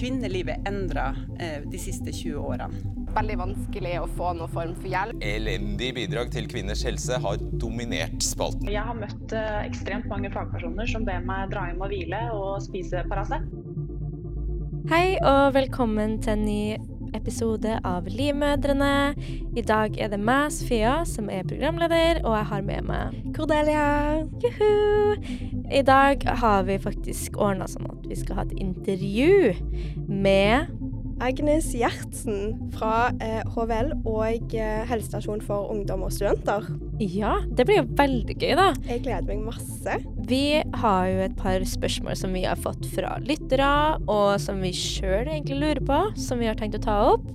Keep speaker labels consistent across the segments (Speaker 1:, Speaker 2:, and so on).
Speaker 1: Kvinnelivet endra eh, de siste 20 årene.
Speaker 2: Veldig vanskelig å få noen form for hjelp.
Speaker 3: Elendig bidrag til kvinners helse har dominert spalten.
Speaker 4: Jeg har møtt eh, ekstremt mange fagpersoner som ber meg dra hjem og hvile og spise Paracet.
Speaker 5: Hei og velkommen til en ny episode av Livmødrene. I dag er det meg, Sofia, som er programleder, og jeg har med meg Cordelia. Juhu! I dag har vi faktisk ordna sånn at vi skal ha et intervju med
Speaker 6: Agnes Gjertsen fra eh, HVL og eh, helsestasjon for ungdom og studenter.
Speaker 5: Ja, det blir jo veldig gøy, da.
Speaker 6: Jeg gleder meg masse.
Speaker 5: Vi har jo et par spørsmål som vi har fått fra lyttere, og som vi sjøl egentlig lurer på, som vi har tenkt å ta opp.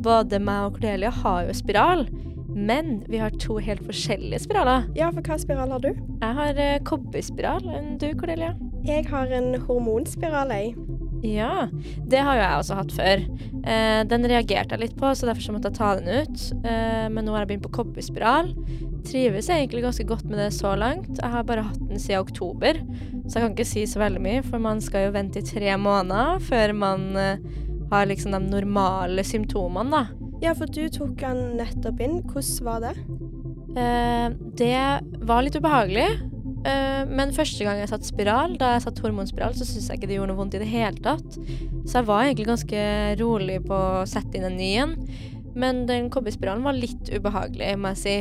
Speaker 5: Både meg og Cordelia har jo spiral, men vi har to helt forskjellige spiraler.
Speaker 6: Ja, for hva spiral har du?
Speaker 5: Jeg har uh, kobberspiral du, Cordelia.
Speaker 6: Jeg har en hormonspiral, jeg.
Speaker 5: Ja, det har jo jeg også hatt før. Eh, den reagerte jeg litt på, så derfor så måtte jeg ta den ut. Eh, men nå har jeg begynt på kobberspiral. Trives jeg egentlig ganske godt med det så langt. Jeg har bare hatt den siden oktober, så jeg kan ikke si så veldig mye, for man skal jo vente i tre måneder før man eh, har liksom de normale symptomene, da.
Speaker 6: Ja, for du tok den nettopp inn. Hvordan var det?
Speaker 5: Eh, det var litt ubehagelig. Eh, men første gang jeg satt spiral, da jeg satt hormonspiral, så syntes jeg ikke det gjorde noe vondt i det hele tatt. Så jeg var egentlig ganske rolig på å sette inn en ny en. Men den kobberspiralen var litt ubehagelig, må jeg si.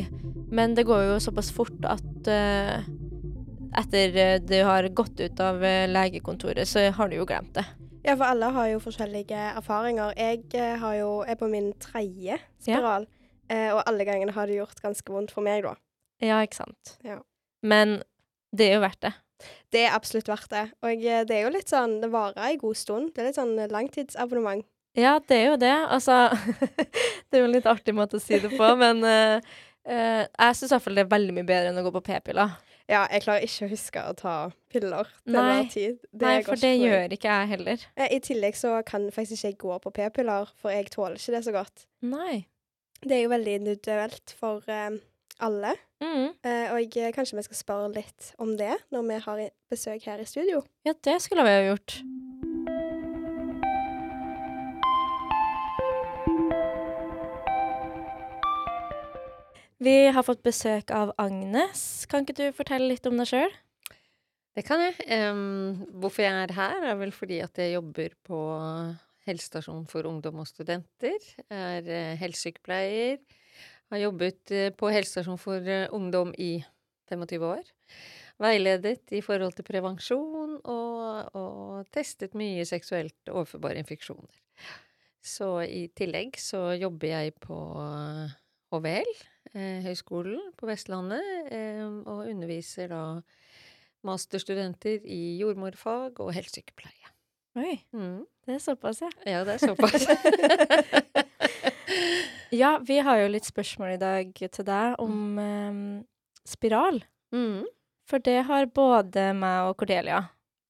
Speaker 5: Men det går jo såpass fort at eh, etter du har gått ut av legekontoret, så har du jo glemt det.
Speaker 6: Ja, for alle har jo forskjellige erfaringer. Jeg har jo, er på min tredje spiral, ja. og alle gangene har det gjort ganske vondt for meg, da.
Speaker 5: Ja, ikke sant.
Speaker 6: Ja.
Speaker 5: Men det er jo verdt det.
Speaker 6: Det er absolutt verdt det. Og det er jo litt sånn Det varer en god stund. Det er litt sånn langtidsabonnement.
Speaker 5: Ja, det er jo det. Altså Det er jo en litt artig måte å si det på, men uh, uh, jeg syns iallfall det er veldig mye bedre enn å gå på p-piller.
Speaker 6: Ja, jeg klarer ikke å huske å ta piller til
Speaker 5: Nei.
Speaker 6: enhver tid. Det
Speaker 5: Nei, for det gjør ikke jeg heller.
Speaker 6: I tillegg så kan faktisk ikke jeg gå på p-piller, for jeg tåler ikke det så godt.
Speaker 5: Nei.
Speaker 6: Det er jo veldig individuelt for uh, alle.
Speaker 5: Mm.
Speaker 6: Uh, og jeg, kanskje vi skal spørre litt om det når vi har besøk her i studio.
Speaker 5: Ja, det skulle vi ha gjort. Vi har fått besøk av Agnes. Kan ikke du fortelle litt om deg sjøl?
Speaker 7: Det kan jeg. Um, hvorfor jeg er her, er vel fordi at jeg jobber på helsestasjon for ungdom og studenter. Jeg er uh, helsesykepleier har jobbet eh, på helsestasjon for eh, ungdom i 25 år. Veiledet i forhold til prevensjon og, og testet mye seksuelt overførbare infeksjoner. Så i tillegg så jobber jeg på HVL, eh, Høgskolen på Vestlandet, eh, og underviser da masterstudenter i jordmorfag og helsesykepleie.
Speaker 5: Oi. Mm. Det er såpass, ja.
Speaker 7: Ja, det er såpass.
Speaker 5: Ja, vi har jo litt spørsmål i dag til deg om um, spiral.
Speaker 7: Mm.
Speaker 5: For det har både meg og Cordelia.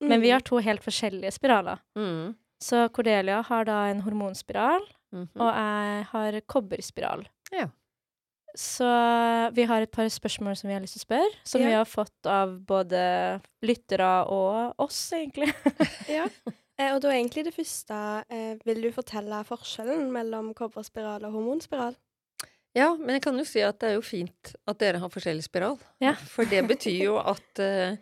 Speaker 5: Mm. Men vi har to helt forskjellige spiraler.
Speaker 7: Mm.
Speaker 5: Så Cordelia har da en hormonspiral,
Speaker 7: -hmm.
Speaker 5: og jeg har kobberspiral.
Speaker 7: Ja.
Speaker 5: Så vi har et par spørsmål som vi har lyst til å spørre, som
Speaker 6: Ja.
Speaker 5: vi har fått av både lyttere og oss, egentlig.
Speaker 6: Ja. Eh, og da egentlig det første eh, Vil du fortelle forskjellen mellom kobberspiral og hormonspiral?
Speaker 7: Ja, men jeg kan jo si at det er jo fint at dere har forskjellig spiral.
Speaker 5: Ja.
Speaker 7: For det betyr jo at, eh,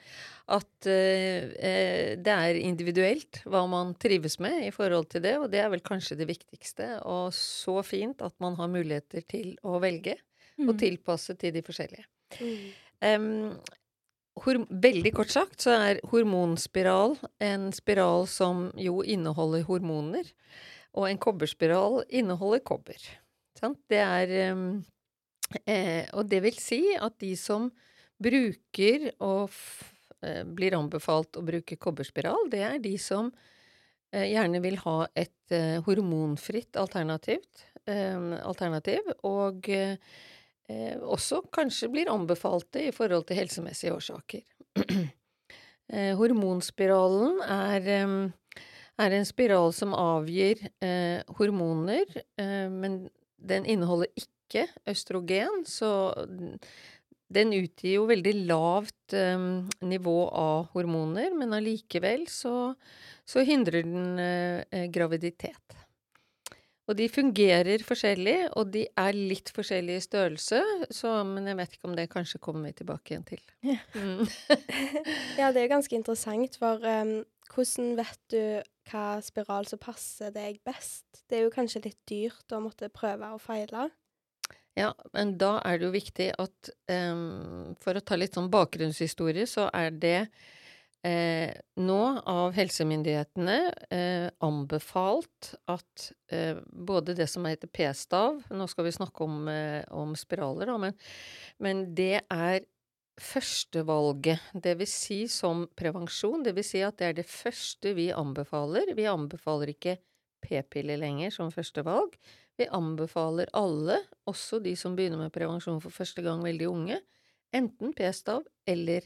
Speaker 7: at eh, det er individuelt hva man trives med i forhold til det, og det er vel kanskje det viktigste. Og så fint at man har muligheter til å velge og
Speaker 5: tilpasset
Speaker 7: tilpasse til de forskjellige. Em, hor veldig kort sagt så er hormonspiral en spiral som jo inneholder hormoner, og en kobberspiral inneholder kobber. Sant? Det er um, eh, Og det vil si at de som bruker og eh, blir anbefalt å bruke kobberspiral, det er de som eh, gjerne vil ha et eh, hormonfritt alternativt, eh, alternativ, og eh, også kanskje blir anbefalte i forhold til helsemessige årsaker. eh, hormonspiralen er, er en spiral som avgir eh, hormoner, eh, men den inneholder ikke østrogen, så den utgir jo veldig lavt um, nivå av hormoner, men allikevel så, så hindrer den uh, graviditet. Og de fungerer forskjellig, og de er litt forskjellig i størrelse, så, men jeg vet ikke om det kanskje kommer vi tilbake igjen til.
Speaker 6: Ja, mm. ja det er ganske interessant, for um, hvordan vet du hva spiral som passer deg best? Det er jo kanskje litt dyrt å måtte prøve og feile.
Speaker 7: Ja, men da er det jo viktig at um, For å ta litt sånn bakgrunnshistorie, så er det eh, nå av helsemyndighetene eh, anbefalt at eh, både det som heter p-stav Nå skal vi snakke om, eh, om spiraler, da, men, men det er førstevalget, vil si som prevensjon. Vil si at det er det første vi anbefaler. Vi anbefaler ikke p-piller lenger som førstevalg. Vi anbefaler alle, også de som begynner med prevensjon for første gang veldig unge, enten p-stav eller,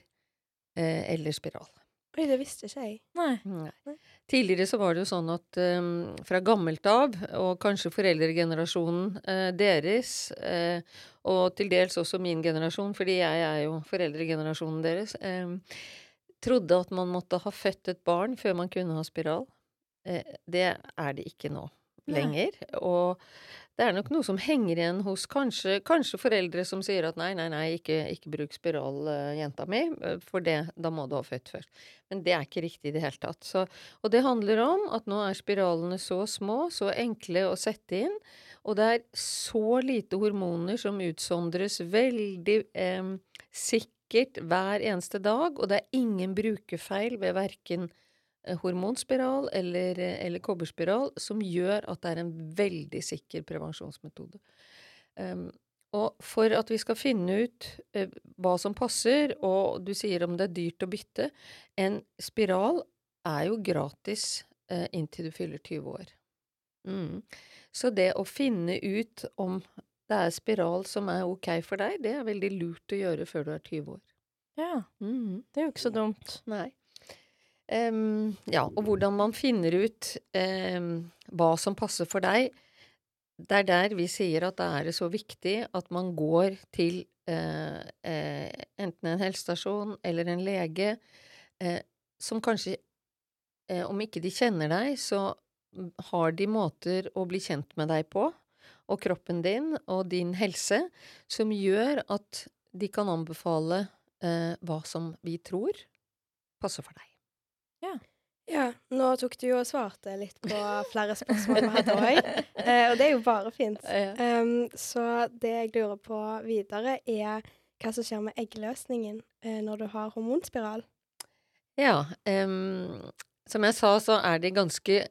Speaker 7: eh, eller spiral.
Speaker 6: Oi, det visste ikke jeg.
Speaker 5: Nei.
Speaker 7: Nei. Tidligere så var det jo sånn at um, fra gammelt av, og kanskje foreldregenerasjonen uh, deres, uh, og til dels også min generasjon, fordi jeg er jo foreldregenerasjonen deres, um, trodde at man måtte ha født et barn før man kunne ha spiral. Uh, det er det ikke nå lenger. Og det er nok noe som henger igjen hos kanskje, kanskje foreldre som sier at nei, nei, nei, ikke, ikke bruk spiral, uh, jenta mi, eh, for det, da må du ha født først. Men det er ikke riktig i det hele tatt. Så, og det handler om at nå er spiralene så små, så enkle å sette inn, og det er så lite hormoner som utsondres veldig eh, sikkert hver eneste dag, og det er ingen brukerfeil ved verken hormonspiral eller, eh, eller kobberspiral som gjør at det er en veldig sikker prevensjonsmetode. Um, og for at vi skal finne ut uh, hva som passer, og du sier om det er dyrt å bytte En spiral er jo gratis uh, inntil du fyller 20 år. Mm. Så det å finne ut om det er spiral som er ok for deg, det er veldig lurt å gjøre før du er 20 år.
Speaker 5: Ja. Mm. Det er jo ikke så dumt.
Speaker 7: Nei. Um, ja, og hvordan man finner ut um, hva som passer for deg. Det er der vi sier at det er så viktig at man går til uh, uh, enten en helsestasjon eller en lege uh, som kanskje, om ikke de kjenner deg, så har de måter å bli kjent med deg på, og kroppen din og din helse, som gjør at de kan anbefale hva som vi tror passer for deg.
Speaker 6: Ja. Ja, nå tok du jo og svarte litt på flere spørsmål vi hadde òg, eh, og det er jo bare fint. Ja. Um, så det jeg lurer på videre, er hva som skjer med eggløsningen eh, når du har hormonspiral?
Speaker 7: Ja, um, som jeg sa, så er det ganske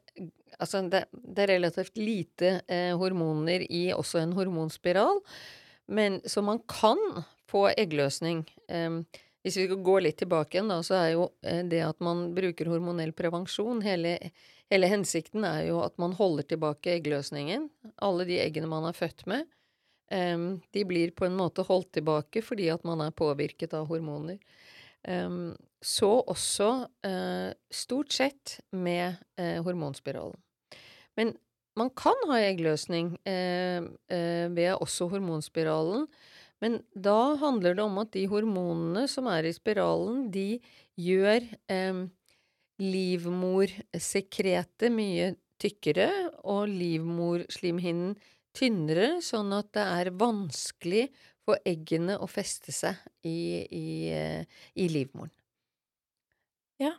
Speaker 7: Altså, det, det er relativt lite eh, hormoner i også en hormonspiral, men så man kan få eggløsning. Um, hvis vi skal gå litt tilbake igjen, da, så er jo eh, det at man bruker hormonell prevensjon hele, hele hensikten er jo at man holder tilbake eggløsningen. Alle de eggene man er født med, um, de blir på en måte holdt tilbake fordi at man er påvirket av hormoner. Um, så også uh, stort sett med uh, hormonspiralen. Men man kan ha eggløsning uh, ved også hormonspiralen. Men da handler det om at de hormonene som er i spiralen, de gjør eh, livmorsekretet mye tykkere og livmorslimhinnen tynnere, sånn at det er vanskelig for eggene å feste seg i, i, eh, i livmoren.
Speaker 5: Ja.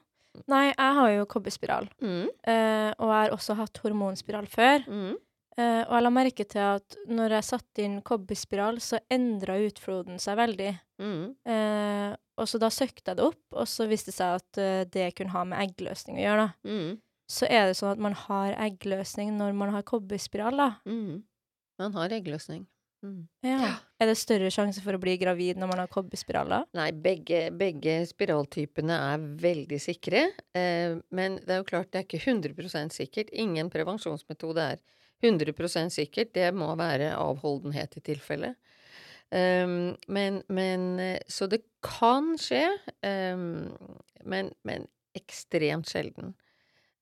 Speaker 5: Nei, jeg har jo kobberspiral, mm. eh, og jeg har også hatt hormonspiral før. Mm. Uh, og jeg la merke til at når jeg satte inn kobberspiral, så endra utfloden seg veldig. Mm. Uh, og så da søkte jeg det opp, og så viste det seg at uh, det kunne ha med eggløsning å gjøre, da. Mm. Så er det sånn at man har eggløsning når man har kobberspiral, da.
Speaker 7: Mm. Man har eggløsning.
Speaker 5: Mm. Ja. Er det større sjanse for å bli gravid når man har kobberspiral, da?
Speaker 7: Nei, begge, begge spiraltypene er veldig sikre. men det er jo klart, det er ikke 100 sikkert. Ingen prevensjonsmetode er 100% sikkert. Det må være avholdenhet i tilfelle. Um, men, men, eh, Så det kan skje, um, men, men, ekstremt sjelden.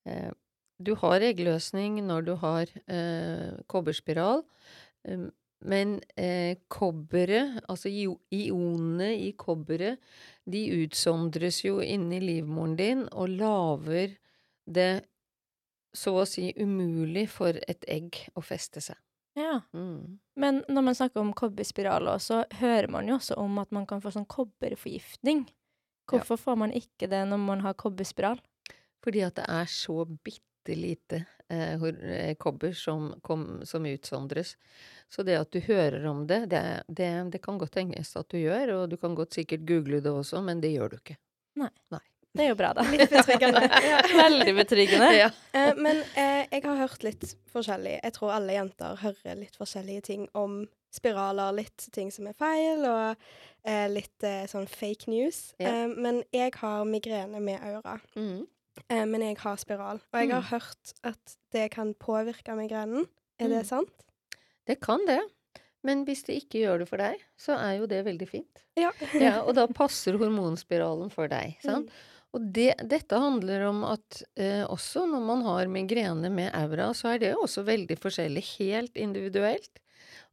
Speaker 7: Uh, du har eggløsning når du har uh, kobberspiral, um, men uh, kobberet, altså ionene i kobberet, de utsondres jo inni livmoren din og lager det så å si umulig for et egg å feste seg.
Speaker 5: Ja.
Speaker 7: Mm.
Speaker 5: Men når man snakker om kobberspiraler, så hører man jo også om at man kan få sånn kobberforgiftning. Hvorfor ja. får man ikke det når man har kobberspiral?
Speaker 7: Fordi at det er så bitte lite eh, eh, kobber som, kom, som, utsondres. Så det at du hører om det, det, det, det kan godt tenkes at du gjør, og du kan godt sikkert google det også, men det gjør du ikke.
Speaker 5: Nei.
Speaker 7: Nei.
Speaker 5: Det er jo bra, da.
Speaker 6: Litt betryggende.
Speaker 5: Ja. Veldig betryggende.
Speaker 7: Ja.
Speaker 6: Eh, men eh, jeg har hørt litt forskjellig. Jeg tror alle jenter hører litt forskjellige ting om spiraler. Litt ting som er feil, og eh, litt eh, sånn fake news.
Speaker 7: Ja.
Speaker 6: Eh, men jeg har migrene med aura.
Speaker 7: Mm.
Speaker 6: Eh, men jeg har spiral. Og jeg har
Speaker 7: Mm.
Speaker 6: hørt at det kan påvirke migrenen. Er det
Speaker 7: Mm.
Speaker 6: sant?
Speaker 7: Det kan det. Men hvis det ikke gjør det for deg, så er jo det veldig fint.
Speaker 6: Ja.
Speaker 7: Ja, og da passer hormonspiralen for deg. Sant? Og det, dette handler om at eh, også når man har migrene med aura, så er det også veldig forskjellig, helt individuelt.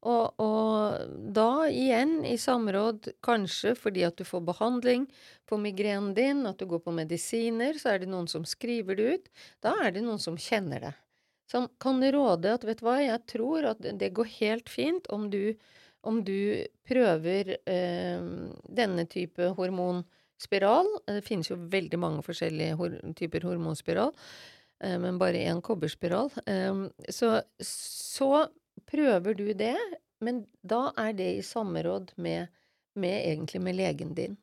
Speaker 7: Og, og da igjen i samråd, kanskje fordi at du får behandling på migrenen din, at du går på medisiner, så er det noen som skriver det ut. Da er det noen som kjenner det. Som kan råde at vet du hva, jeg tror at det går helt fint om du, om du prøver eh, denne type hormonspiral. Det finnes jo veldig mange forskjellige hor typer hormonspiral, eh, men bare én kobberspiral. Eh, så, så prøver du det, men da er det i samråd med, med egentlig med legen din.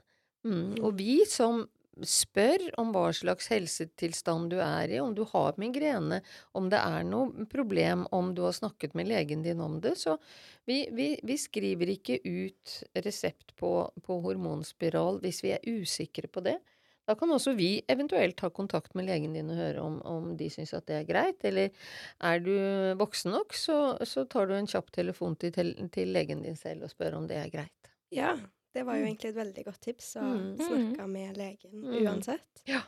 Speaker 7: Mm. Og vi som spør om hva slags helsetilstand du er i, om du har migrene, om det er noe problem, om du har snakket med legen din om det. Så vi, vi, vi skriver ikke ut resept på, på, hormonspiral hvis vi er usikre på det. Da kan også vi eventuelt ta kontakt med legen din og høre om, om de syns at det er greit. Eller er du voksen nok, så, så tar du en kjapp telefon til, til legen din selv og spør om det er greit.
Speaker 6: Ja. Det var jo egentlig et veldig godt tips å
Speaker 7: Mm.
Speaker 6: snakke med legen
Speaker 7: Mm.
Speaker 6: uansett.
Speaker 7: Ja.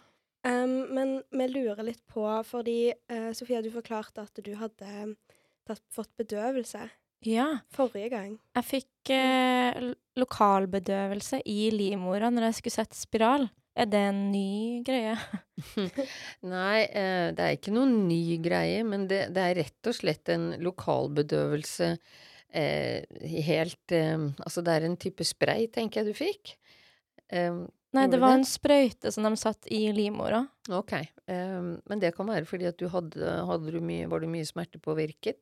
Speaker 6: Um, men vi lurer litt på, fordi uh, Sofia, du forklarte at du hadde tatt, fått bedøvelse
Speaker 5: Ja.
Speaker 6: forrige gang.
Speaker 5: Jeg fikk uh, lokalbedøvelse i livmora når jeg skulle sette spiral. Er det en ny greie?
Speaker 7: Nei, uh, det er ikke noen ny greie, men det, det er rett og slett en lokalbedøvelse eh, helt eh, Altså, det er en type spray, tenker jeg du fikk. Eh,
Speaker 5: Nei, det var en sprøyte som de satt i livmora.
Speaker 7: ok. Eh, men det kan være fordi at du hadde, hadde du mye, Var du mye smertepåvirket?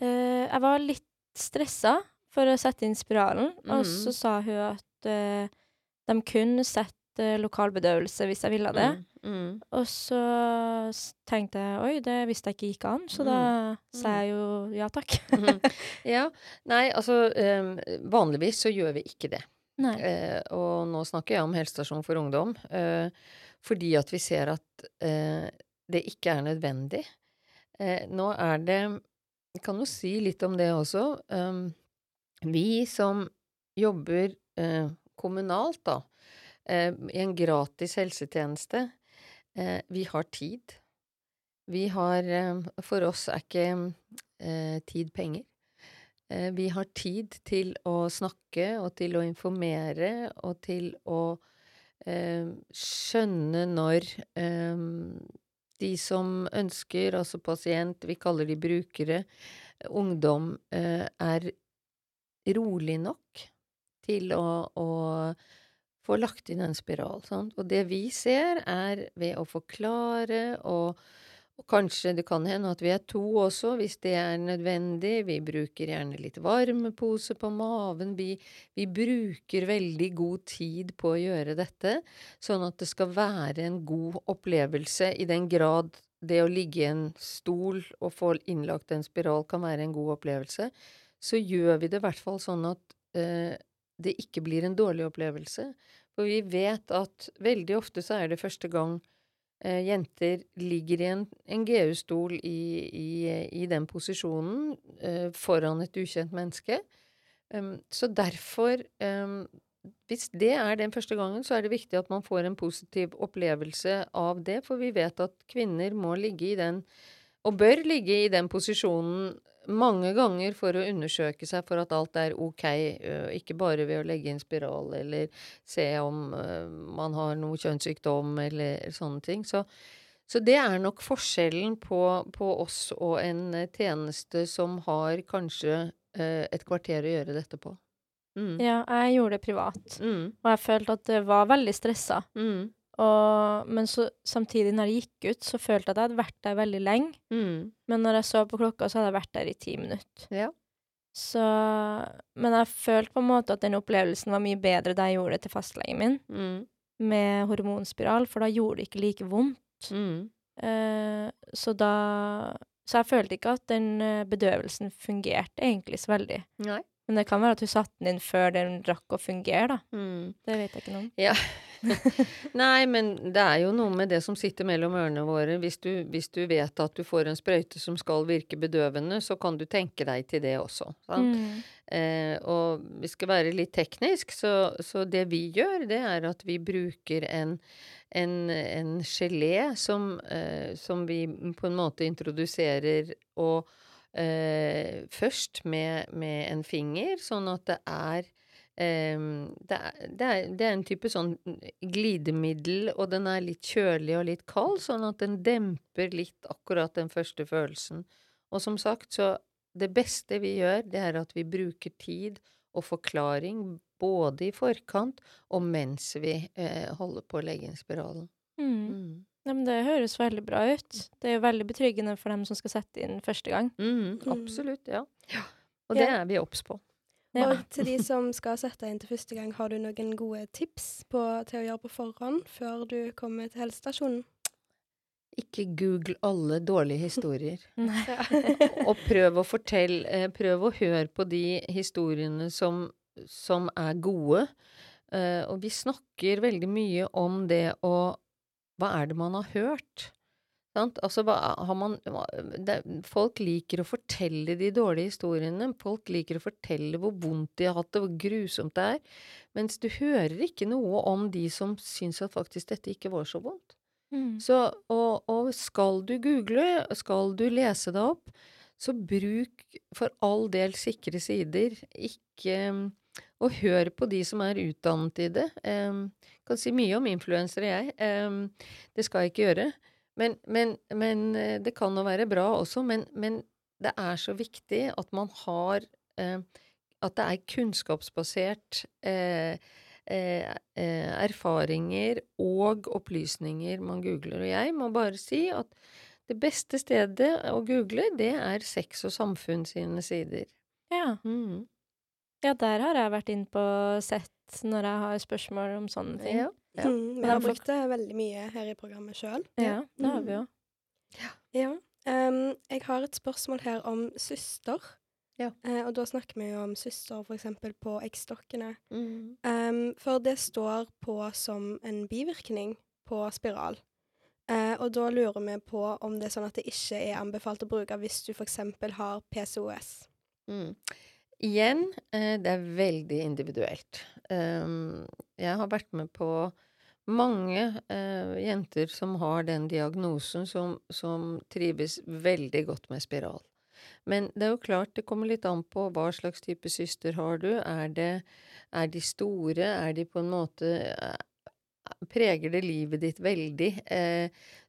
Speaker 5: Eh, jeg var litt stressa for å sette inn spiralen, og
Speaker 7: Mhm.
Speaker 5: så sa hun at eh, de kunne sette lokalbedøvelse hvis jeg ville det.
Speaker 7: Mm, mm.
Speaker 5: Og så tenkte jeg oi, det visste jeg ikke gikk an, så da sa jeg jo ja takk.
Speaker 7: Mhm. Ja. Nei, altså um, Vanligvis så gjør vi ikke det. Eh, og nå snakker jeg om helsestasjon for ungdom, uh, fordi at vi ser at uh, det ikke er nødvendig. Nå er det Jeg kan jo si litt om det også. Um, vi som jobber kommunalt, da, i en gratis helsetjeneste, eh, vi har tid. Vi har eh, For oss er ikke eh, tid penger. Eh, vi har tid til å snakke og til å informere og til å eh, skjønne når eh, de som ønsker, altså pasient, vi kaller de brukere, ungdom, er rolig nok til å, å få lagt inn en spiral. Sant? Og det vi ser, er ved å forklare og og kanskje det kan hende at vi er to også, hvis det er nødvendig. Vi bruker gjerne litt varmepose på maven. Vi, vi bruker veldig god tid på å gjøre dette, sånn at det skal være en god opplevelse i den grad det å ligge i en stol og få innlagt en spiral kan være en god opplevelse. Så gjør vi det i hvert fall sånn at eh, det ikke blir en dårlig opplevelse. For vi vet at veldig ofte så er det første gang eh, jenter ligger i en, en GU-stol i, i, i den posisjonen eh, foran et ukjent menneske. Um, så derfor, um, hvis det er den første gangen, så er det viktig at man får en positiv opplevelse av det, for vi vet at kvinner må ligge i den og bør ligge i den posisjonen mange ganger for å undersøke seg for at alt er ok, ikke bare ved å legge inn spiral eller se om man har noe kjønnssykdom eller sånne ting. Så, så det er nok forskjellen på, på oss og en tjeneste som har kanskje et kvarter å gjøre dette på. Mm.
Speaker 5: Ja, jeg gjorde det privat,
Speaker 7: Mm.
Speaker 5: og jeg følte at det var veldig stressa.
Speaker 7: Mm.
Speaker 5: Og, men så, samtidig, når jeg gikk ut, så følte jeg at jeg hadde vært der veldig lenge.
Speaker 7: Mm.
Speaker 5: Men når jeg så på klokka, så hadde jeg vært der i ti minutter.
Speaker 7: Ja.
Speaker 5: Så Men jeg følte på en måte at den opplevelsen var mye bedre da jeg gjorde det til fastlegen min,
Speaker 7: Mm.
Speaker 5: med hormonspiral, for da gjorde det ikke like vondt.
Speaker 7: Mm.
Speaker 5: Eh, så da Så jeg følte ikke at den eh, bedøvelsen fungerte egentlig så veldig.
Speaker 7: Nei.
Speaker 5: Men det kan være at hun satte den inn før den rakk å fungere, da.
Speaker 7: Mm.
Speaker 5: Det vet jeg ikke noe om.
Speaker 7: Ja. Nei, men det er jo noe med det som sitter mellom ørene våre. Hvis du, hvis du vet at du får en sprøyte som skal virke bedøvende, så kan du tenke deg til det også. Sant?
Speaker 5: Mm.
Speaker 7: Eh, og vi skal være litt teknisk, så, så det vi gjør, det er at vi bruker en, en, en gelé som, eh, som vi på en måte introduserer og eh, først med, med en finger, sånn at det er Ehm, det, er, det, er, det er en type sånn glidemiddel, og den er litt kjølig og litt kald, sånn at den demper litt akkurat den første følelsen. Og som sagt, så det beste vi gjør, det er at vi bruker tid og forklaring både i forkant og mens vi eh, holder på å legge inn spiralen.
Speaker 5: Mm.
Speaker 7: Mm.
Speaker 5: Ja, men det høres veldig bra ut. Det er jo veldig betryggende for dem som skal sette inn første gang.
Speaker 7: Mm, absolutt, ja. Og det
Speaker 6: Ja.
Speaker 7: er vi obs på.
Speaker 6: Og til de som skal sette inn til første gang, har du noen gode tips på, til å gjøre på forhånd før du kommer til helsestasjonen?
Speaker 7: Ikke google alle dårlige historier. Og prøv å fortelle eh, Prøv å høre på de historiene som, som er gode. Eh, og vi snakker veldig mye om det å Hva er det man har hørt? Sant? Altså, man det, Folk liker å fortelle de dårlige historiene. Folk liker å fortelle hvor vondt de har hatt det, hvor grusomt det er. Mens du hører ikke noe om de som syns at faktisk dette ikke var så vondt.
Speaker 5: Mm.
Speaker 7: Så, og, og skal du google, skal du lese deg opp, så bruk for all del sikre sider. Ikke Og hør på de som er utdannet i det. Um, kan si mye om influensere, jeg. Det skal jeg ikke gjøre. Men, men, men eh, det kan jo være bra også. Men, men det er så viktig at man har eh, At det er kunnskapsbasert eh, eh, eh, erfaringer og opplysninger man googler. Og jeg må bare si at det beste stedet å google, det er Sex og samfunn sine sider.
Speaker 5: Ja.
Speaker 7: Mm.
Speaker 5: ja, der har jeg vært inn på sett når jeg har spørsmål om sånne ting.
Speaker 7: Ja. Ja.
Speaker 6: Mm, vi har brukt det veldig mye her i programmet sjøl.
Speaker 5: Ja, det har vi jo.
Speaker 6: Ja. Ehm, jeg har et spørsmål her om søster.
Speaker 7: Ja.
Speaker 6: Uh, og da snakker vi jo om søster f.eks. på eggstokkene.
Speaker 7: Mm.
Speaker 6: Um, for det står på som en bivirkning på spiral. Uh, og da lurer vi på om det er sånn at det ikke er anbefalt å bruke hvis du f.eks. har PCOS.
Speaker 7: Mm. Igjen, eh, det er veldig individuelt. Um, jeg har vært med på mange eh, jenter som har den diagnosen, som, som trives veldig godt med spiral. Men det er jo klart, det kommer litt an på hva slags type syster har du. Er, det, er de store? Er de på en måte eh, Preger det livet ditt veldig?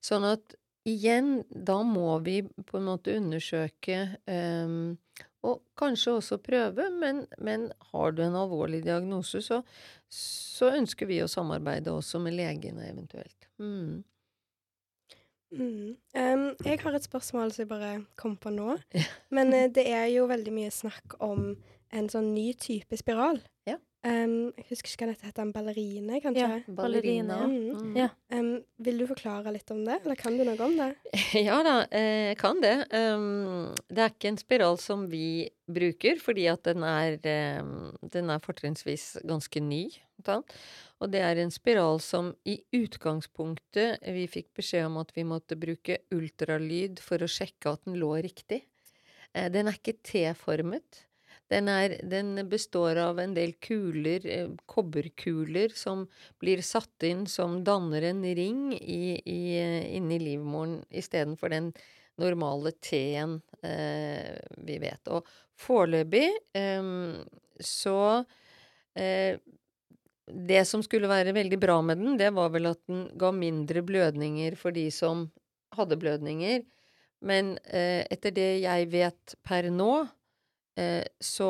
Speaker 7: Sånn at igjen, da må vi på en måte undersøke ehm, og kanskje også prøve, men, men har du en alvorlig diagnose, så, så ønsker vi å samarbeide også med legene eventuelt. Mm.
Speaker 6: Mm. Um, jeg har et spørsmål som jeg bare kom på nå. Men uh, det er jo veldig mye snakk om en sånn ny type spiral.
Speaker 7: Ja.
Speaker 6: Ehm, jeg husker ikke hva dette heter. En ballerine, kanskje?
Speaker 5: Ja. Ballerina.
Speaker 6: Mm.
Speaker 7: Mm.
Speaker 5: Ja.
Speaker 6: Um, vil du forklare litt om det, eller kan du noe om det?
Speaker 7: Ja da, eh, jeg kan det. Um, det er ikke en spiral som vi bruker, fordi at den er, um, den er fortrinnsvis ganske ny. Og det er en spiral som i utgangspunktet vi fikk beskjed om at vi måtte bruke ultralyd for å sjekke at den lå riktig. Eh, den er ikke T-formet. Den, er, den består av en del kuler, eh, kobberkuler, som blir satt inn som danner en ring i, i, eh, inni livmoren istedenfor den normale T-en eh, vi vet. Og foreløpig eh, så eh, Det som skulle være veldig bra med den, det var vel at den ga mindre blødninger for de som hadde blødninger. Men eh, etter det jeg vet per nå, så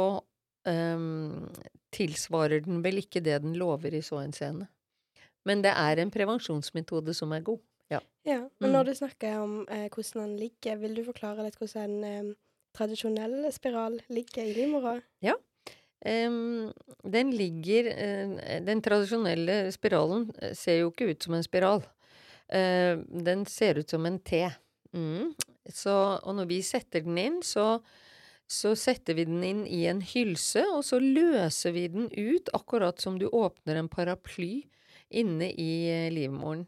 Speaker 7: um, tilsvarer den vel ikke det den lover i så henseende. Men det er en prevensjonsmetode som er god. Ja.
Speaker 6: ja men
Speaker 7: Mm.
Speaker 6: når du snakker om eh, hvordan den ligger, vil du forklare litt hvordan en eh, tradisjonell spiral ligger i livmora?
Speaker 7: Em, den ligger uh, Den tradisjonelle spiralen eh, ser jo ikke ut som en spiral. Uh, den ser ut som en T. Mm. Så, og når vi setter den inn, så, så setter vi den inn i en hylse, og så løser vi den ut, akkurat som du åpner en paraply inne i eh, livmoren.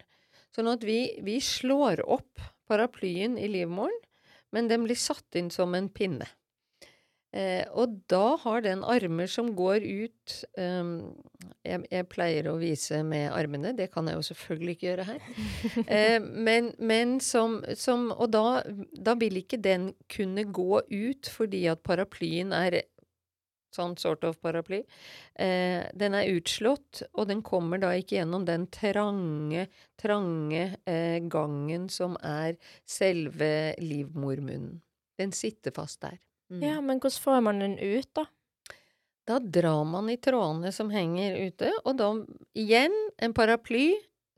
Speaker 7: Sånn at vi, vi slår opp paraplyen i livmoren, men den blir satt inn som en pinne. Eh, og da har den armer som går ut um, jeg, jeg pleier å vise med armene, det kan jeg jo selvfølgelig ikke gjøre her. Eh, men, men som, som Og da, da vil ikke den kunne gå ut fordi at paraplyen er sånn sort of paraply. Eh, den er utslått, og den kommer da ikke gjennom den trange, trange eh, gangen som er selve livmormunnen. Den sitter fast der. Mm.
Speaker 5: Ja, men hvordan får man den ut, da?
Speaker 7: Da drar man i trådene som henger ute, og da igjen en paraply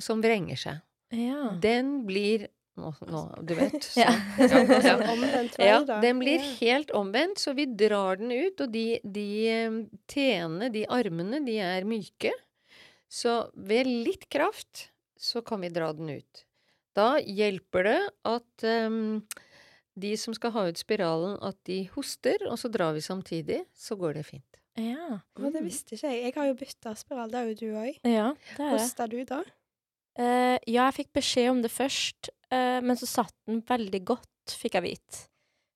Speaker 7: som vrenger seg.
Speaker 5: Ja.
Speaker 7: Den blir nå, nå, du vet. Så,
Speaker 5: Ja.
Speaker 7: ja, ja.
Speaker 6: omvendt vei,
Speaker 7: Ja, den blir helt omvendt, så vi drar den ut, og de, de tene, de armene, de er myke. Så ved litt kraft så kan vi dra den ut. Da hjelper det at em, de som skal ha ut spiralen, at de hoster, og så drar vi samtidig, så går det fint.
Speaker 5: Ja.
Speaker 6: Å, det visste ikke jeg. Jeg har jo bytta spiral, det har jo du òg.
Speaker 5: ja.
Speaker 6: Hosta du da?
Speaker 5: Uh, ja, jeg fikk beskjed om det først, uh, men så satt den veldig godt, fikk jeg vite.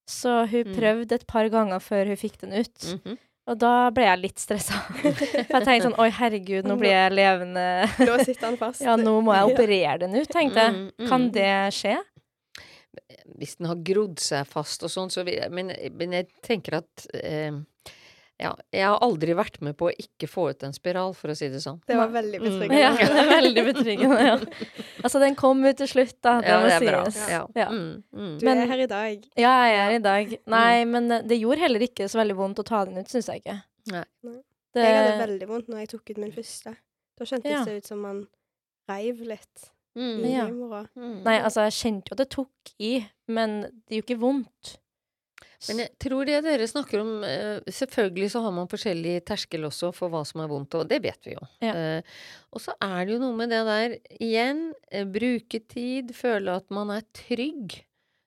Speaker 5: Så hun
Speaker 7: Mm.
Speaker 5: prøvde et par ganger før hun fikk den ut.
Speaker 7: Mhm.
Speaker 5: Og da ble jeg litt stressa. For jeg tenkte sånn Oi, herregud, nå blir jeg levende
Speaker 6: Da sitter han fast.
Speaker 5: Ja, nå må jeg operere den ut, tenkte jeg.
Speaker 7: Mm,
Speaker 5: Kan
Speaker 7: mm.
Speaker 5: det skje?
Speaker 7: Hvis den har grodd seg fast og sånn, så vil jeg Men, men jeg tenker at eh, Ja, jeg har aldri vært med på å ikke få ut en spiral, for å si det sånn.
Speaker 6: Det var veldig
Speaker 7: Mm.
Speaker 6: betryggende.
Speaker 5: Ja, det er veldig betryggende. Ja. Altså, den kom ut til slutt, da. Det
Speaker 7: Ja,
Speaker 5: må
Speaker 7: det er bra.
Speaker 5: sies.
Speaker 7: Ja.
Speaker 5: Ja.
Speaker 7: Mm, mm.
Speaker 6: Du er her i dag.
Speaker 5: Ja, jeg er i dag. Nei, men eh, det gjorde heller ikke så veldig vondt å ta den ut, syns jeg ikke.
Speaker 7: Nei.
Speaker 6: Nei.
Speaker 5: Det,
Speaker 6: Jeg hadde veldig vondt når jeg tok ut min første. Da kjentes
Speaker 5: Ja.
Speaker 6: det ut som man reiv litt i
Speaker 7: Mm,
Speaker 5: Ja.
Speaker 6: livmora.
Speaker 7: mm.
Speaker 5: Nei, altså, jeg kjente jo at det tok i, men det jo ikke vondt.
Speaker 7: Men jeg tror det dere snakker om eh, Selvfølgelig så har man forskjellig terskel også for hva som er vondt, og det vet vi jo.
Speaker 5: Ja.
Speaker 7: Eh, og så er det jo noe med det der, igjen, eh, bruke tid, føle at man er trygg.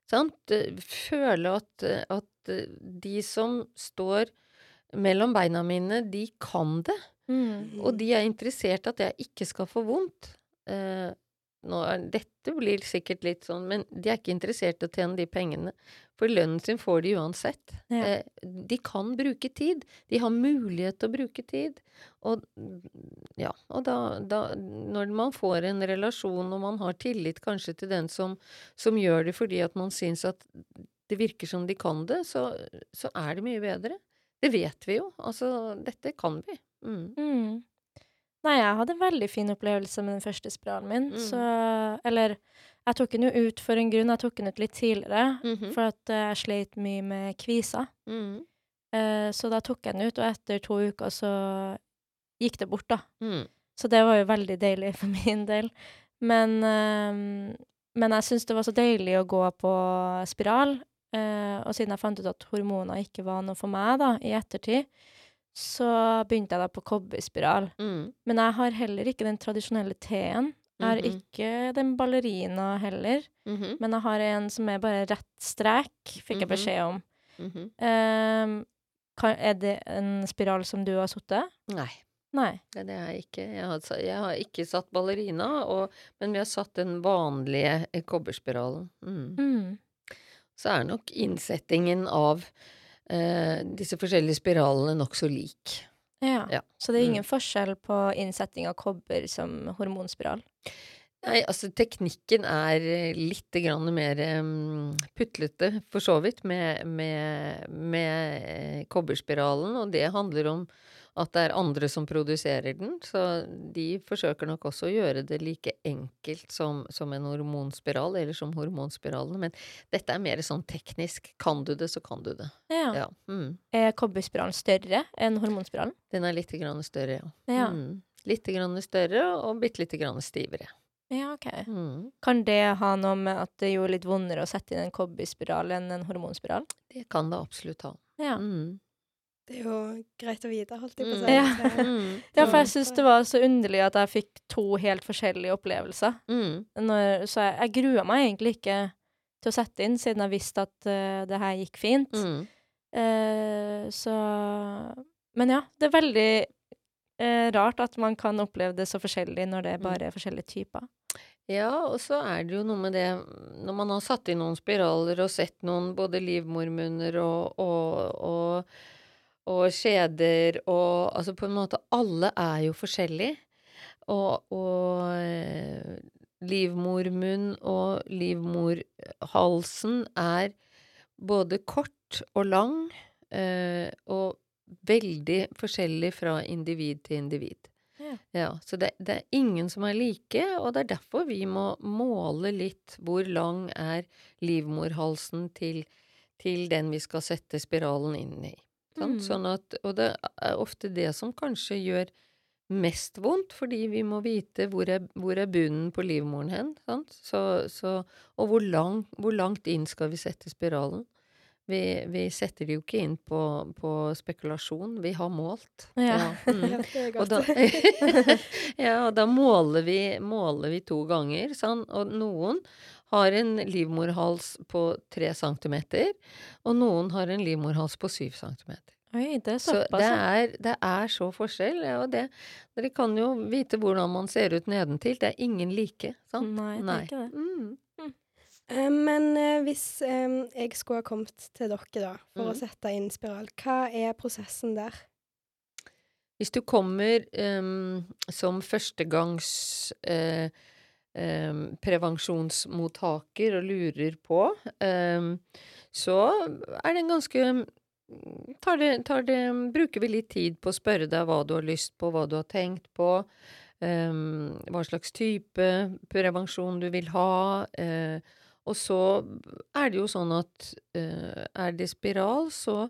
Speaker 7: Sant? Føle at, at de som står mellom beina mine, de kan det.
Speaker 5: Mm.
Speaker 7: Og de er interessert at jeg ikke skal få vondt. Nå er, dette blir sikkert litt sånn, men de er ikke interessert i å tjene de pengene. For lønnen sin får de uansett.
Speaker 5: Ja.
Speaker 7: Eh, de kan bruke tid. De har mulighet til å bruke tid. Og ja, og da, da Når man får en relasjon, og man har tillit kanskje til den som, som gjør det fordi at man syns at det virker som de kan det, så, så er det mye bedre. Det vet vi jo. Altså, dette kan vi. Mm.
Speaker 5: Mm. Nei, jeg hadde en veldig fin opplevelse med den første spiralen min,
Speaker 7: Mm.
Speaker 5: så Eller jeg tok den jo ut for en grunn. Jeg tok den ut litt tidligere,
Speaker 7: Mhm.
Speaker 5: for at uh, jeg sleit mye med kviser.
Speaker 7: Mm.
Speaker 5: Uh, så da tok jeg den ut, og etter to uker så gikk det bort, da.
Speaker 7: Mm.
Speaker 5: Så det var jo veldig deilig for min del. Men, uh, men jeg syns det var så deilig å gå på spiral. eh, og siden jeg fant ut at hormoner ikke var noe for meg da, i ettertid, så begynte jeg da på kobberspiral.
Speaker 7: Mm.
Speaker 5: Men jeg har heller ikke den tradisjonelle T-en. Jeg har
Speaker 7: Mhm.
Speaker 5: ikke den ballerina heller.
Speaker 7: Mhm.
Speaker 5: Men jeg har en som er bare rett strek, fikk jeg
Speaker 7: Mhm.
Speaker 5: beskjed om. Ehm, kan, er det en spiral som du har sittet?
Speaker 7: Nei,
Speaker 5: Nei.
Speaker 7: det det er ikke. Jeg har, jeg har ikke satt ballerina, og, men vi har satt den vanlige kobberspiralen. Mm.
Speaker 5: Mm.
Speaker 7: Så er nok innsettingen av eh, disse forskjellige spiralene nokså lik.
Speaker 5: Ja.
Speaker 7: Ja.
Speaker 5: Så det er
Speaker 7: Mm.
Speaker 5: ingen forskjell på innsetting av kobber som hormonspiral?
Speaker 7: Nei, altså teknikken er eh, litt grann mer um, putlete, for så vidt, med, med, med eh, kobberspiralen, og det handler om at det er andre som produserer den, så de forsøker nok også å gjøre det like enkelt som, som en hormonspiral, eller som hormonspiralene, men dette er mer sånn teknisk. Kan du det, så kan du det.
Speaker 5: Ja.
Speaker 7: Ja. Mm.
Speaker 5: Er kobberspiralen større enn hormonspiralen?
Speaker 7: Den er litt grann større, ja.
Speaker 5: Ja.
Speaker 7: Mm. Litt grann større og bitte lite grann stivere.
Speaker 5: Ja, ok.
Speaker 7: Mm.
Speaker 5: Kan det ha noe med at det gjorde litt vondere å sette inn en kobberspiral enn en hormonspiral?
Speaker 7: Det kan det absolutt ha.
Speaker 5: Ja.
Speaker 7: Mm.
Speaker 6: Det er jo greit å vite, holdt jeg på å
Speaker 7: Mm.
Speaker 6: si.
Speaker 5: Ja.
Speaker 7: Mm.
Speaker 5: Ja, for jeg syns det var så underlig at jeg fikk to helt forskjellige opplevelser.
Speaker 7: Mm.
Speaker 5: Når, så jeg, jeg grua meg egentlig ikke til å sette inn, siden jeg visste at uh, det her gikk fint.
Speaker 7: Mm.
Speaker 5: Uh, så Men ja, det er veldig uh, rart at man kan oppleve det så forskjellig når det
Speaker 7: er
Speaker 5: bare er forskjellige typer.
Speaker 7: Ja, og så er det jo noe med det Når man har satt inn noen spiraler og sett noen både livmormunner og, og, og, og skjeder og Altså på en måte Alle er jo forskjellige. Og, og livmormunn og livmorhalsen er både kort og lang, eh, og veldig forskjellig fra individ til individ.
Speaker 5: Ja.
Speaker 7: Ja, så det, det er ingen som er like, og det er derfor vi må måle litt hvor lang er livmorhalsen til, til den vi skal sette spiralen inn i. Sant?
Speaker 5: Mm.
Speaker 7: Sånn at, og det er ofte det som kanskje gjør mest vondt, fordi vi må vite hvor er, hvor er bunnen på livmoren hen. Sant? Så, så, og hvor, lang, hvor langt inn skal vi sette spiralen? Vi, vi setter det jo ikke inn på, på spekulasjon, vi har målt.
Speaker 5: Ja.
Speaker 7: mm.
Speaker 6: Ja, er
Speaker 7: Og da, ja, og da måler vi, måler vi to ganger, sånn, og noen har en livmorhals på tre centimeter, og noen har en livmorhals på syv centimeter.
Speaker 5: Oi, det er
Speaker 7: Så det er, det er så forskjell, ja, og det, dere kan jo vite hvordan man ser ut nedentil, det er ingen like, sant?
Speaker 5: Nei, det er ikke det.
Speaker 7: Mm.
Speaker 6: Eh, Men uh, hvis um, jeg skulle ha kommet til dere da, for å
Speaker 7: Mm.
Speaker 6: sette inn spiral, hva er prosessen der?
Speaker 7: Hvis du kommer um, som førstegangs eh, prevensjonsmottaker og lurer på, um, så er det en ganske tar det, tar det, Bruker vi litt tid på å spørre deg hva du har lyst på, hva du har tenkt på, um, hva slags type prevensjon du vil ha. Uh, og så er det jo sånn at uh, er det spiral, så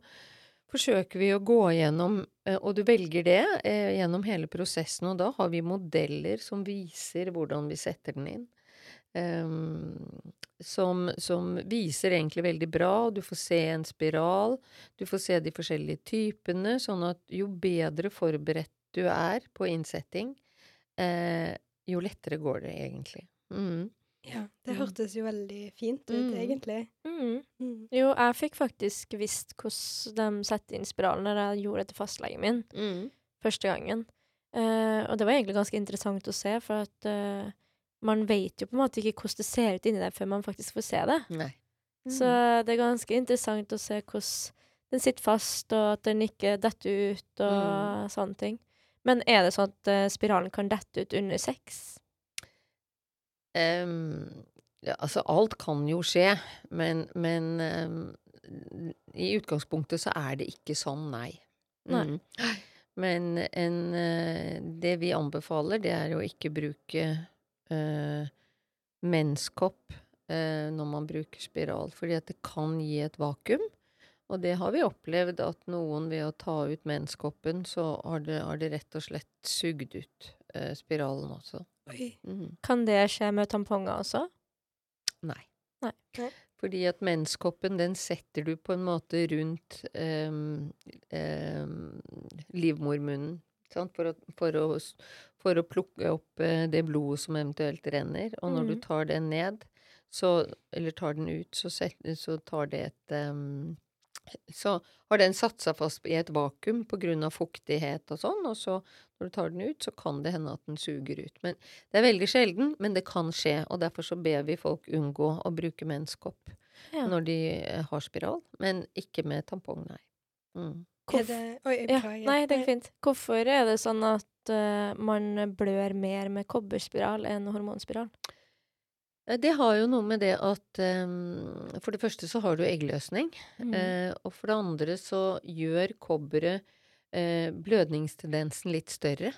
Speaker 7: forsøker vi å gå gjennom, og du velger det, eh, gjennom hele prosessen, og da har vi modeller som viser hvordan vi setter den inn. Um, som, som viser egentlig veldig bra, du får se en spiral, du får se de forskjellige typene, sånn at jo bedre forberedt du er på innsetting, eh, jo lettere går det egentlig. Mm.
Speaker 6: Ja, det
Speaker 7: Mm.
Speaker 6: hørtes jo veldig fint ut,
Speaker 7: Mm.
Speaker 6: egentlig.
Speaker 5: Mm.
Speaker 6: Mm.
Speaker 5: Jo, jeg fikk faktisk visst hvordan de setter inn spiralen når jeg gjorde det til fastlegen min
Speaker 7: Mm.
Speaker 5: første gangen. Uh, og det var egentlig ganske interessant å se, for at uh, man vet jo på en måte ikke hvordan det ser ut inni der før man faktisk får se det.
Speaker 7: Nei.
Speaker 5: Så det er ganske interessant å se hvordan den sitter fast, og at den ikke detter ut, og sånne ting. Men er det sånn at uh, spiralen kan dette ut under sex?
Speaker 7: Ja, altså, alt kan jo skje, men, men um, i utgangspunktet så er det ikke sånn, nei.
Speaker 5: Nei.
Speaker 7: Mm. Men en, eh, det vi anbefaler, det er å ikke bruke uh, menskopp uh, når man bruker spiral, fordi at det kan gi et vakuum. Og det har vi opplevd at noen ved å ta ut menskoppen, så har det, har det rett og slett sugd ut eh, spiralen også.
Speaker 6: Oi.
Speaker 7: Mhm.
Speaker 5: Kan det skje med tamponger også?
Speaker 7: Nei.
Speaker 5: Nei.
Speaker 6: Nei.
Speaker 7: Fordi at menskoppen, den setter du på en måte rundt um, um, livmormunnen. Sant? For, å, for, å, for å plukke opp eh, det blodet som eventuelt renner. Og når du
Speaker 5: Mhm.
Speaker 7: tar den ned, så, eller tar den ut, så, set, så tar det et ehm, Så har den satt seg fast i et vakuum på grunn av fuktighet og sånn, og så når du tar den ut, så kan det hende at den suger ut. Men det er veldig sjelden, men det kan skje, og derfor så ber vi folk unngå å bruke menskopp
Speaker 5: Ja.
Speaker 7: når de eh, har spiral, men ikke med tampong, nei. Mm.
Speaker 6: Er det Oi,
Speaker 5: Ja, nei, det er fint. Hvorfor er det sånn at at uh, man blør mer med kobberspiral enn hormonspiral?
Speaker 7: Eh, det har jo noe med det at um, For det første så har du eggløsning. Mm. Uh, og for det andre så gjør kobberet uh, blødningstendensen litt større.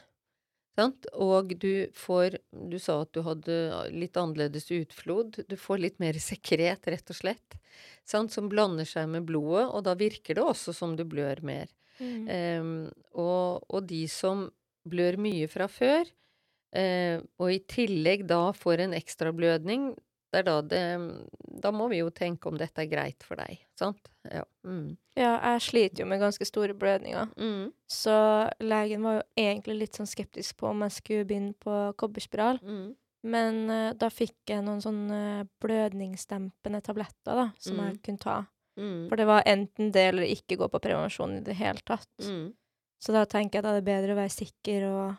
Speaker 7: Sant? Og du får Du sa at du hadde litt annerledes utflod. Du får litt mer sekret, rett og slett, sant? som blander seg med blodet, og da virker det også som du blør mer. Mm. Um, og, og, de som blør mye fra før, uh, og i tillegg da får en ekstrablødning, det er da det Da må vi jo tenke om dette er greit for deg, sant?
Speaker 5: Ja. Mm. ja jeg sliter jo med ganske store blødninger. Mm. Så legen var jo egentlig litt sånn skeptisk på om jeg skulle begynne på kobberspiral. Mm. Men uh, da fikk jeg noen sånne blødningsdempende tabletter da, som jeg mm. kunne ta. Mm. For det var enten det eller ikke gå på prevensjon i det hele tatt. Mm. Så da tenker jeg at det er bedre å være sikker og,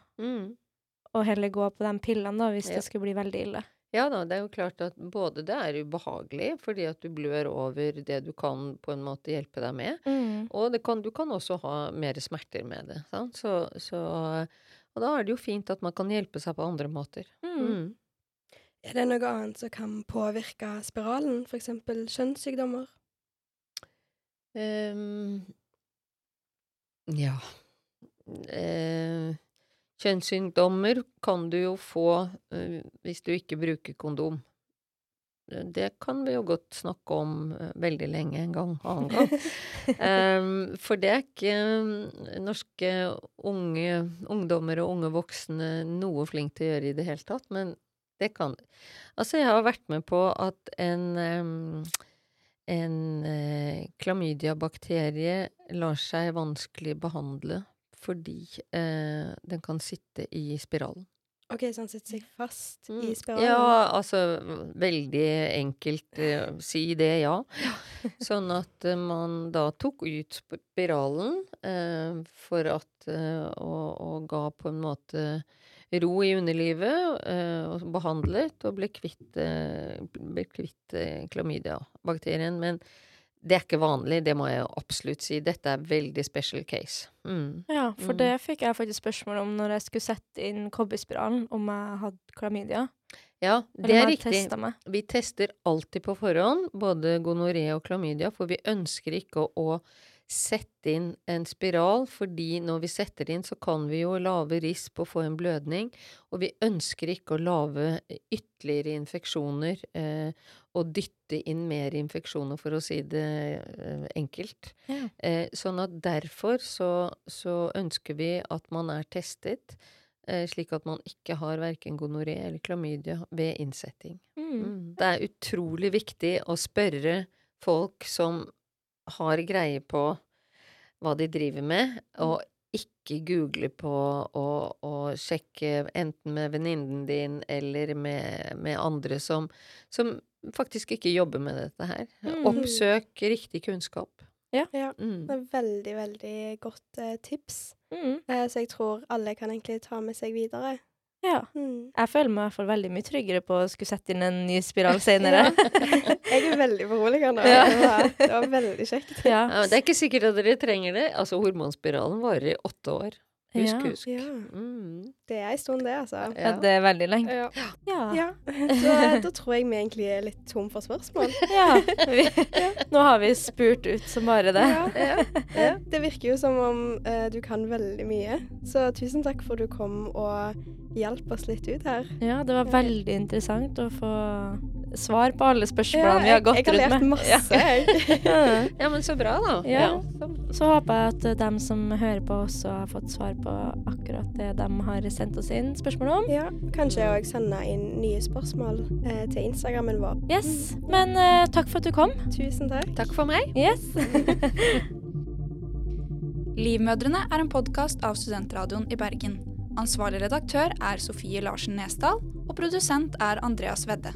Speaker 5: og heller gå på de pillene da, hvis ja. det skulle bli veldig ille.
Speaker 7: Ja da, det er jo klart at både det er ubehagelig fordi at du blør over det du kan på en måte hjelpe deg med, mm. og kan, du kan også ha mer smerter med det. Sant? Så, så, og da er det jo fint at man kan hjelpe seg på andre måter. Mm. Mm.
Speaker 6: Er det noe annet som kan påvirke spiralen, f.eks. kjønnssykdommer? Um,
Speaker 7: ja uh, Kjønnssykdommer kan du jo få uh, hvis du ikke bruker kondom. Det kan vi jo godt snakke om uh, veldig lenge en gang, annen gang. um, for det er ikke norske unge ungdommer og unge voksne noe flinke til å gjøre i det hele tatt, men det kan Altså, jeg har vært med på at en um, en klamydiabakterie lar seg vanskelig behandle fordi eh, den kan sitte i spiralen.
Speaker 6: Ok, så han sitter seg fast mm. i spiralen?
Speaker 7: Ja, altså veldig enkelt eh, si det, ja. Sånn at eh, man da tok ut spiralen eh, for at eh, og, og, ga på en måte ro i underlivet, eh, og behandlet, og ble kvitt, ble kvitt klamydia-bakterien. Men det er ikke vanlig, det må jeg absolutt si. Dette er veldig special case.
Speaker 5: Mm. Ja, for mm. det fikk jeg faktisk spørsmål om når jeg skulle sette inn kobberspiralen, om jeg hadde klamydia.
Speaker 7: Ja, det er riktig. Vi tester alltid på forhånd, både gonoré og klamydia, for vi ønsker ikke å, å sette inn en spiral, fordi når vi setter inn, så kan vi jo lage risp og få en blødning, og vi ønsker ikke å lage ytterligere infeksjoner eh, og dytte inn mer infeksjoner, for å si det eh, enkelt. Ja. Eh, sånn at derfor så, så, ønsker vi at man er testet, eh, slik at man ikke har verken gonoré eller klamydia ved innsetting. Mm. Mm. Det er utrolig viktig å spørre folk som har greie på hva de driver med, mm. og ikke google på og, sjekke enten med venninnen din eller med, med andre som, som, faktisk ikke jobber med dette her. Mm. Oppsøk riktig kunnskap.
Speaker 6: Ja. ja. Mm. Det er veldig, veldig godt eh, tips. Mm. Eh, så jeg tror alle kan egentlig ta med seg videre.
Speaker 5: Ja. Mm. Jeg føler meg i hvert fall veldig mye tryggere på å skulle sette inn en ny spiral senere.
Speaker 6: jeg er veldig beroligende. Ja. Det, var, det var veldig kjekt.
Speaker 7: Ja. Ja, det er ikke sikkert at dere trenger det. Altså, hormonspiralen varer i åtte år. Husk, husk. Ja.
Speaker 6: Mm. Det er en stund, det, altså.
Speaker 5: Ja, det er veldig lenge.
Speaker 6: Ja. ja. Så da tror jeg vi egentlig er litt tom for spørsmål.
Speaker 5: ja. Vi, nå har vi spurt ut som bare det.
Speaker 6: Ja. Det virker jo som om uh, du kan veldig mye. Så tusen takk for at du kom og hjalp oss litt ut her.
Speaker 5: Ja, det var veldig interessant å få svar på alle spørsmålene vi har gått rundt med.
Speaker 6: Jeg har lært masse,
Speaker 7: jeg. ja, men så bra, da.
Speaker 5: Ja. Så håper jeg at dem som hører på, også har fått svar på akkurat det de har sendt oss inn spørsmål om.
Speaker 6: Ja, kanskje òg sende inn nye spørsmål eh, til Instagrammen vår.
Speaker 5: Yes. Men eh, takk for at du kom.
Speaker 6: Tusen takk.
Speaker 7: Takk for meg.
Speaker 5: Yes.
Speaker 8: Livmødrene er en podkast av Studentradioen i Bergen. Ansvarlig redaktør er Sofie Larsen Nesdal, og produsent er Andreas Wedde.